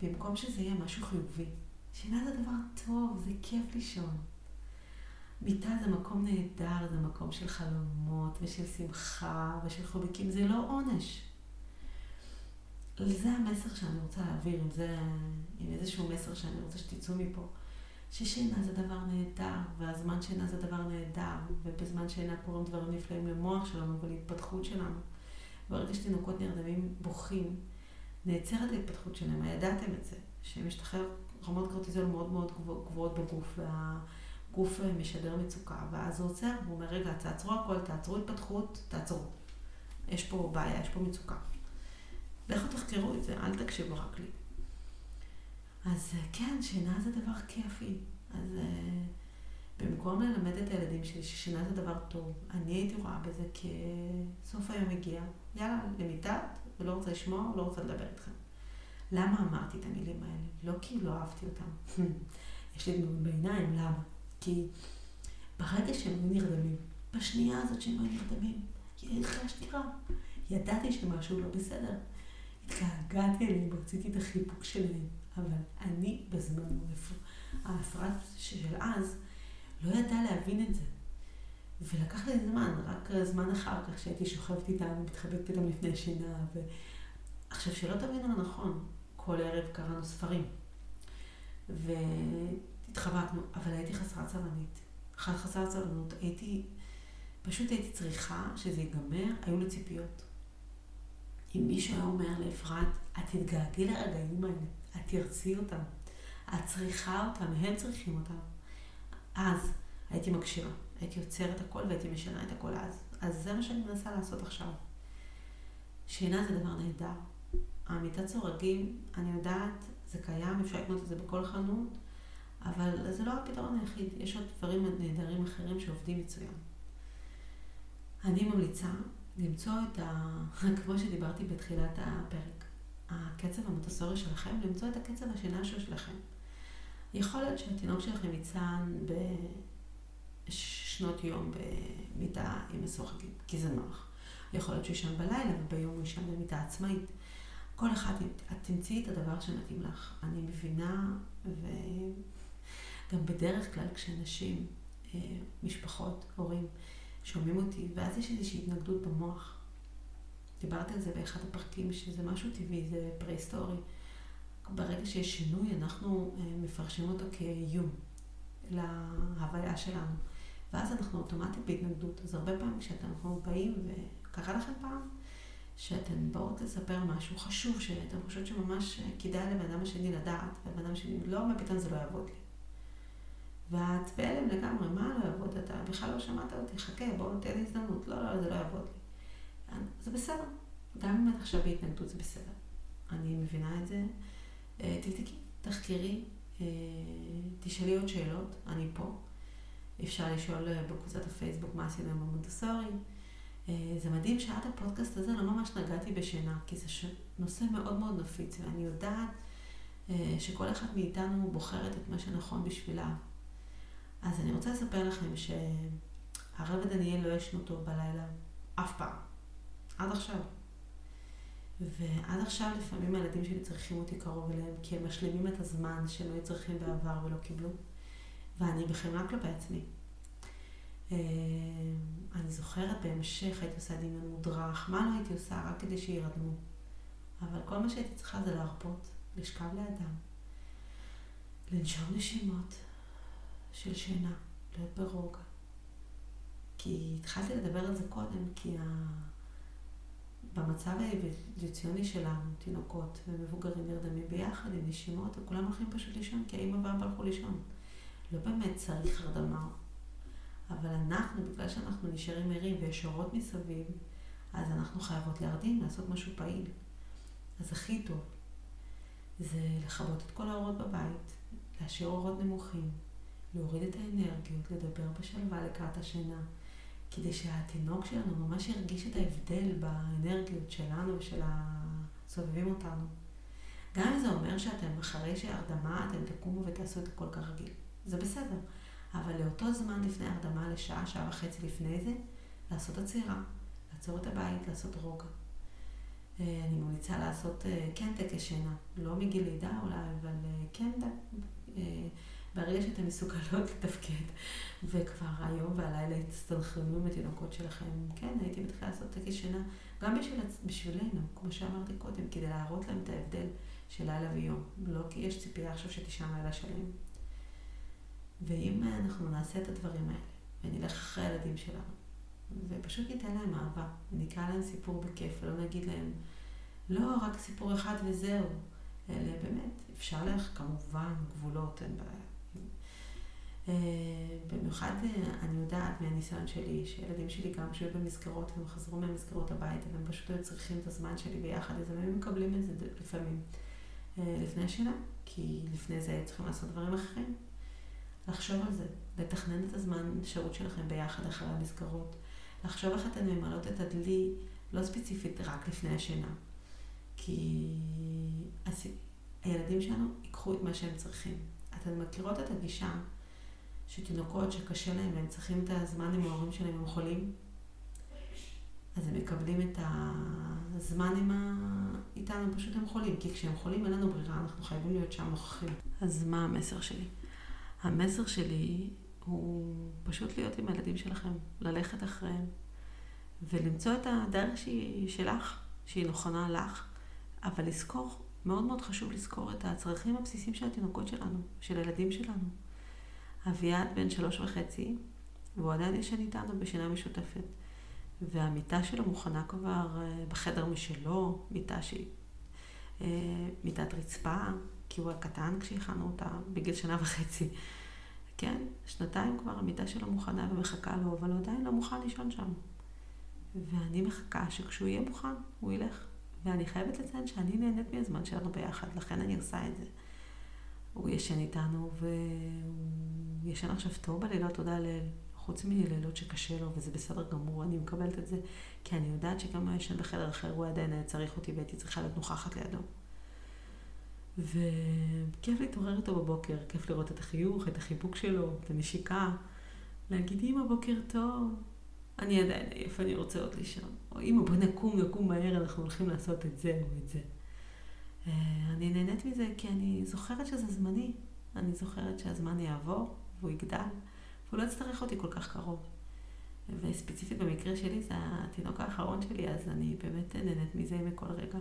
במקום שזה יהיה משהו חיובי, שינה זה דבר טוב, זה כיף לישון. מיטה זה מקום נהדר, זה מקום של חלומות ושל שמחה ושל חוביקים, זה לא עונש. זה המסר שאני רוצה להעביר, עם, זה, עם איזשהו מסר שאני רוצה שתצאו מפה. ששינה זה דבר נהדר, והזמן שינה זה דבר נהדר, ובזמן שינה קורים דברים נפלאים למוח שלנו ולהתפתחות שלנו. ברגע שתינוקות נרדמים בוכים, נעצרת ההתפתחות שלהם, הידעתם את זה, שמשתחרר רמות קורטיזול מאוד מאוד גבוהות בגוף, והגוף משדר מצוקה, ואז הוא עוצר, הוא אומר, רגע, תעצרו הכל, תעצרו התפתחות, תעצרו. יש פה בעיה, יש פה מצוקה. לכו תחקרו את זה, אל תקשיבו רק לי. אז כן, שינה זה דבר כיפי. אז במקום ללמד את הילדים שלי ששינה זה דבר טוב, אני הייתי רואה בזה כסוף היום הגיע, יאללה, למיטה, ולא רוצה לשמוע, לא רוצה לדבר איתכם. למה אמרתי את המילים האלה? לא כי לא אהבתי אותם. יש לי דמות בעיניים, למה? כי ברגע שהם היו נרדמים, בשנייה הזאת שהם היו נרדמים, הרגשתי רע. ידעתי שמשהו לא בסדר. התגעגעתי אליהם, רציתי את החיבוק שלהם, אבל אני בזמן, ההפרעת של אז, לא ידעה להבין את זה. ולקח לי זמן, רק זמן אחר כך שהייתי שוכבת איתם, מתחבקת איתם לפני שינה. ו... עכשיו, שלא תבינו נכון, כל ערב קראנו ספרים. והתחבקנו, אבל הייתי חסרת סבלנית. חסרת סבלנות, הייתי, פשוט הייתי צריכה שזה ייגמר, היו לי ציפיות. אם מישהו היה אומר לאפרת, את תתגעגעי לרגעים האלה, את תרצי אותם, את צריכה אותם, הם צריכים אותם. אז הייתי מקשיבה, הייתי עוצרת הכל והייתי משנה את הכל אז. אז זה מה שאני מנסה לעשות עכשיו. שינה זה דבר נהדר. המיטת סורגים, אני יודעת, זה קיים, אפשר לקנות את זה בכל חנות, אבל זה לא הפתרון היחיד, יש עוד דברים נהדרים אחרים שעובדים מצוין. אני ממליצה למצוא את ה... כמו שדיברתי בתחילת הפרק, הקצב המוטוסורי שלכם, למצוא את הקצב השינה שלכם. יכול להיות שהתינוק שלכם יצן בשנות יום במיטה עם משוחקים, כי זה נוח. יכול להיות שהוא ישן בלילה וביום הוא ישן במיטה עצמאית. כל אחד, את תמצאי את הדבר שמתאים לך. אני מבינה, וגם בדרך כלל כשאנשים, אה, משפחות, הורים, שומעים אותי, ואז יש איזושהי התנגדות במוח. דיברתי על זה באחד הפרקים, שזה משהו טבעי, זה פרה-היסטורי. ברגע שיש שינוי, אנחנו אה, מפרשים אותו כאיום להוויה שלנו. ואז אנחנו אוטומטית בהתנגדות. אז הרבה פעמים כשאנחנו באים, וקרה לכם פעם, שאתן באות לספר משהו חשוב, שאתן חושבות שממש כדאי לבן אדם השני לדעת, ובן אדם השני לא, מה פתאום זה לא יעבוד לי. ואת בהלם לגמרי, מה לא יעבוד? אתה בכלל לא שמעת אותי, חכה, בואו תן לי הזדמנות. לא, לא, זה לא יעבוד לי. זה בסדר. גם אם את עכשיו בהתנגדות זה בסדר. אני מבינה את זה. אה, תבדקי, תחקרי, אה, תשאלי עוד שאלות, אני פה. אפשר לשאול אה, בקבוצת הפייסבוק מה עשינו עם המונטסורי. זה מדהים שעד הפודקאסט הזה לא ממש נגעתי בשינה, כי זה נושא מאוד מאוד נפיץ, ואני יודעת שכל אחד מאיתנו בוחרת את מה שנכון בשבילה. אז אני רוצה לספר לכם שהרב דניאל לא ישנו טוב בלילה, אף פעם. עד עכשיו. ועד עכשיו לפעמים הילדים שלי צריכים אותי קרוב אליהם, כי הם משלימים את הזמן שהם היו צריכים בעבר ולא קיבלו. ואני בחמלה כלפי עצמי. אה, אני זוכרת בהמשך הייתי עושה דמיון מודרך, מה לא הייתי עושה? רק כדי שירדמו. אבל כל מה שהייתי צריכה זה להרפות, לשכב לידם, לנשום נשימות של שינה, להיות ברוגע. כי התחלתי לדבר על זה קודם, כי ה... במצב האבולוציוני שלנו, תינוקות ומבוגרים נרדמים ביחד עם נשימות, וכולם הולכים פשוט לישון, כי האמא ואבא הלכו לישון. לא באמת צריך הרדמה. אבל אנחנו, בגלל שאנחנו נשארים ערים ויש אורות מסביב, אז אנחנו חייבות להרדים, לעשות משהו פעיל. אז הכי טוב זה לכבות את כל האורות בבית, להשאיר אורות נמוכים, להוריד את האנרגיות, לדבר בשלווה לקראת השינה. כדי שהתינוק שלנו ממש ירגיש את ההבדל באנרגיות שלנו ושל הסובבים אותנו. גם אם זה אומר שאתם אחרי שהרדמה, אתם תקומו ותעשו את הכל כרגיל. זה בסדר. אבל לאותו זמן לפני הרדמה, לשעה, שעה וחצי לפני זה, לעשות עצירה, לעצור את הבית, לעשות רוגע. אה, אני ממליצה לעשות אה, כן טקס שינה, לא מגיל לידה אולי, אבל כן ברגע שאתן מסוגלות לתפקד, וכבר היום והלילה הצטנחנו עם התינוקות שלכם, כן, הייתי מתחילה לעשות טקס שינה גם בשביל, בשבילנו, כמו שאמרתי קודם, כדי להראות להם את ההבדל של לילה ויום. לא כי יש ציפייה עכשיו שתישן לילה שלם. ואם אנחנו נעשה את הדברים האלה, ונלך אחרי הילדים שלנו, ופשוט ניתן להם אהבה, ונקרא להם סיפור בכיף, ולא נגיד להם, לא, רק סיפור אחד וזהו. אלא באמת, אפשר לך כמובן גבולות, אין בעיה. אה, במיוחד אה, אני יודעת מהניסיון שלי, שילדים שלי גם שהיו במסגרות והם חזרו מהמסגרות הביתה והם פשוט היו צריכים את הזמן שלי ביחד, אז הם היו מקבלים את זה לפעמים אה, לפני השינה, כי לפני זה היו צריכים לעשות דברים אחרים. לחשוב על זה, לתכנן את הזמן שהות שלכם ביחד אחרי המסגרות, לחשוב איך אתן ממלאות את הדלי, לא ספציפית רק לפני השינה, כי הילדים שלנו ייקחו את מה שהם צריכים. אתן מכירות את הגישה שתינוקות שקשה להם והם צריכים את הזמן עם ההורים שלהם, הם חולים, אז הם מקבלים את הזמן עם ה... איתנו, פשוט הם חולים, כי כשהם חולים אין לנו ברירה, אנחנו חייבים להיות שם נוכחים. אז מה המסר שלי? המסר שלי הוא פשוט להיות עם הילדים שלכם, ללכת אחריהם, ולמצוא את הדרך שהיא שלך, שהיא נכונה לך, אבל לזכור, מאוד מאוד חשוב לזכור את הצרכים הבסיסיים של התינוקות שלנו, של הילדים שלנו. אביעד בן שלוש וחצי, והוא עדיין ישן איתנו בשינה משותפת. והמיטה שלו מוכנה כבר אה, בחדר משלו, מיטה שהיא אה, מיטת רצפה, כי הוא הקטן כשהכנו אותה, בגיל שנה וחצי. כן, שנתיים כבר המיטה שלו מוכנה ומחכה לו, אבל הוא עדיין לא מוכן לישון שם. ואני מחכה שכשהוא יהיה מוכן, הוא ילך. ואני חייבת לציין שאני נהנית מהזמן שלנו ביחד, לכן אני עושה את זה. הוא ישן איתנו, והוא ישן עכשיו טוב בלילות, תודה לאל. חוץ מלילות שקשה לו, וזה בסדר גמור, אני מקבלת את זה, כי אני יודעת שגם הוא ישן בחדר אחר, הוא עדיין היה צריך אותי והייתי צריכה להיות נוכחת לידו. וכיף להתעורר איתו בבוקר, כיף לראות את החיוך, את החיבוק שלו, את הנשיקה, להגיד, אמא, בוקר טוב, אני עדיין עייף, אני רוצה עוד לישון. או אמא, בוא נקום, נקום מהר, אנחנו הולכים לעשות את זה או את זה. אה, אני נהנית מזה כי אני זוכרת שזה זמני. אני זוכרת שהזמן יעבור והוא יגדל, והוא לא יצטרך אותי כל כך קרוב. וספציפית במקרה שלי זה התינוק האחרון שלי, אז אני באמת נהנית מזה מכל רגע.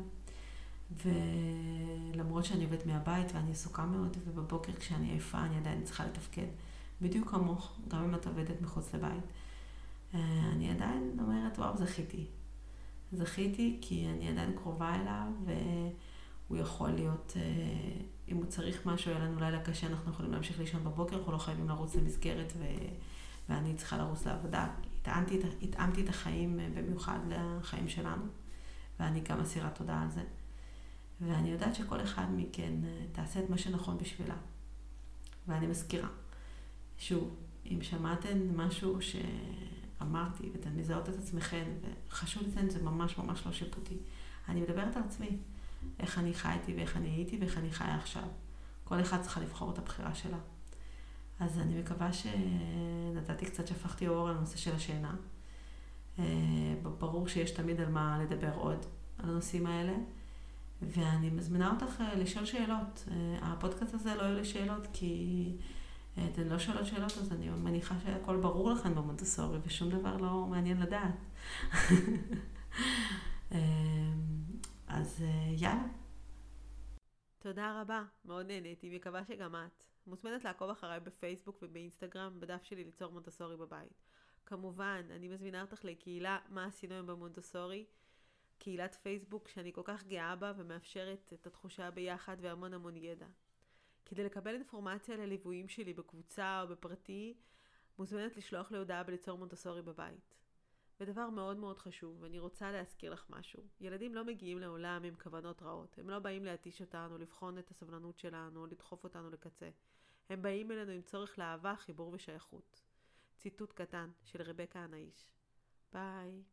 ולמרות שאני עובדת מהבית ואני עסוקה מאוד, ובבוקר כשאני עייפה אני עדיין צריכה לתפקד. בדיוק כמוך, גם אם את עובדת מחוץ לבית. אה, אני עדיין אומרת, וואו, זכיתי. זכיתי כי אני עדיין קרובה אליו, והוא יכול להיות, אה, אם הוא צריך משהו, היה לנו לילה קשה, אנחנו יכולים להמשיך לישון בבוקר, אנחנו לא חייבים לרוץ למסגרת, ו... ואני צריכה לרוץ לעבודה. התאמתי, התאמתי את החיים אה, במיוחד לחיים שלנו, ואני גם אסירה תודה על זה. ואני יודעת שכל אחד מכן תעשה את מה שנכון בשבילה. ואני מזכירה, שוב, אם שמעתן משהו ש... אמרתי, ואתן מזהות את עצמכן, וחשוב לציין, זה ממש ממש לא שיפוטי. אני מדברת על עצמי, איך אני חייתי ואיך אני הייתי ואיך אני חיה עכשיו. כל אחד צריכה לבחור את הבחירה שלה. אז אני מקווה שנתתי קצת, שהפכתי אור על הנושא של השינה. אה, ברור שיש תמיד על מה לדבר עוד, על הנושאים האלה. ואני מזמינה אותך אה, לשאול שאלות. אה, הפודקאסט הזה לא יהיו לי שאלות, כי אתן לא שואלות שאלות, אז אני מניחה שהכל ברור לכם במונטסורי, ושום דבר לא מעניין לדעת. אז אה, יאללה. תודה רבה, מאוד נהניתי, מקווה שגם את. מוזמנת לעקוב אחריי בפייסבוק ובאינסטגרם, בדף שלי ליצור מונטסורי בבית. כמובן, אני מזמינה אותך לקהילה מה עשינו היום במונטסורי, קהילת פייסבוק שאני כל כך גאה בה ומאפשרת את התחושה ביחד והמון המון ידע. כדי לקבל אינפורמציה על הליוויים שלי בקבוצה או בפרטי, מוזמנת לשלוח לי הודעה בליצור מונטסורי בבית. ודבר מאוד מאוד חשוב, ואני רוצה להזכיר לך משהו. ילדים לא מגיעים לעולם עם כוונות רעות. הם לא באים להתיש אותנו, לבחון את הסבלנות שלנו, לדחוף אותנו לקצה. הם באים אלינו עם צורך לאהבה, חיבור ושייכות. ציטוט קטן של רבקה הנאיש. ביי.